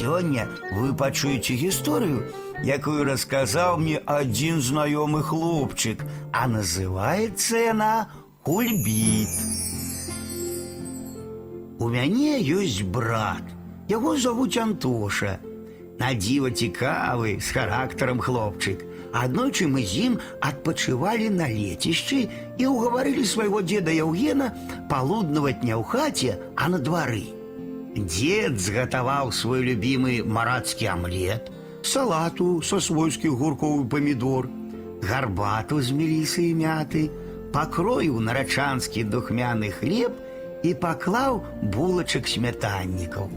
Сёння вы пачуеце гісторыю, якую расказаў мне адзін знаёмы хлопчык, а называецца яна Кульбіт. У мяне ёсць брат. Яго завуць Антоша. Надзіва цікавы, з характарам хлопчык. Аднойчы мы з ім адпачывалі на лецішчы і ўгаварылі свайго дзеда Яўгена палуднаваць не ў хаце, а на двары. Дед згатаваў свой любімы марацкі амлет, салату са свойскіх гуркоў і памідор, гарбату з мелісы і мяты, пакроіў нарачанскі духмяны хлеб і паклаў булачак смятаннікаў.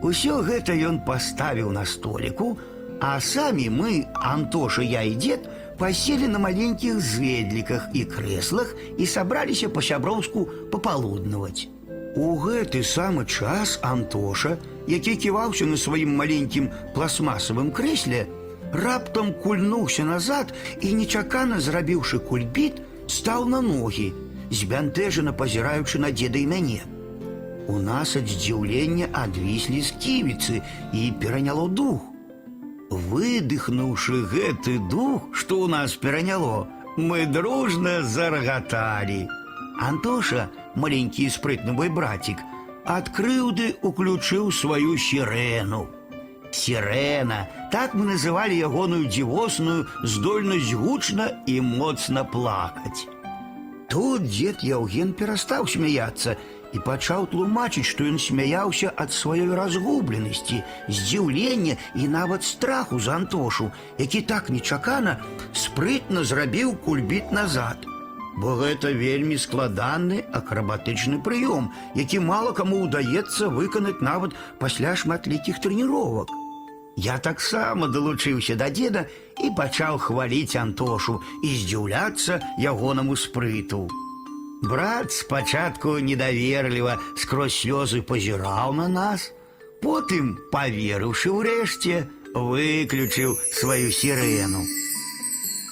Усё гэта ён паставіў на століку, а самі мы, Антоша, я і дзед, паселі на маленькіх зведліках і крэслах і сабраліся па-сяброўску папалуднаваць. У гэты самы час Антоша, які ківаўся на сваім маленькім пластмасавым крэсле, раптам кульнуўся назад і, нечакана зрабіўшы кульбіт, стаў на ногі, збянтэжана пазіраючы на дзеда і мяне. У нас ад здзіўлення адвіслі сківіцы і пераняло дух. Выдыхнуўшы гэты дух, што ў нас пераняло, мы дружна зарагаталі. Антоша, маленькі і спрытны мой братик, ад крыўды уключыў сваю сірену. Сірена, так мы называлі ягоную дзівосную здольнасць гучна і моцна плакаць. Тут дзед Яўген перастаў смяяцца і пачаў тлумачыць, што ён смяяўся ад сваёй разгубленасці, здзіўлення і нават страху за Антошу, які так нечакана спрытна зрабіў кульбіт назад. Бо гэта вельмі складаны акрабатычны прыём, які мала каму ўдаецца выканаць нават пасля шматлікіх трэніровак. Я таксама далучыўся да дзеда і пачаў хваліць Антошу і здзіўляцца ягонаму спрыту. Брат спачатку недаверліва скрозь слёзы пазіраў на нас, потым, паверыўшы ўрэшце, выключыў сваю сірену.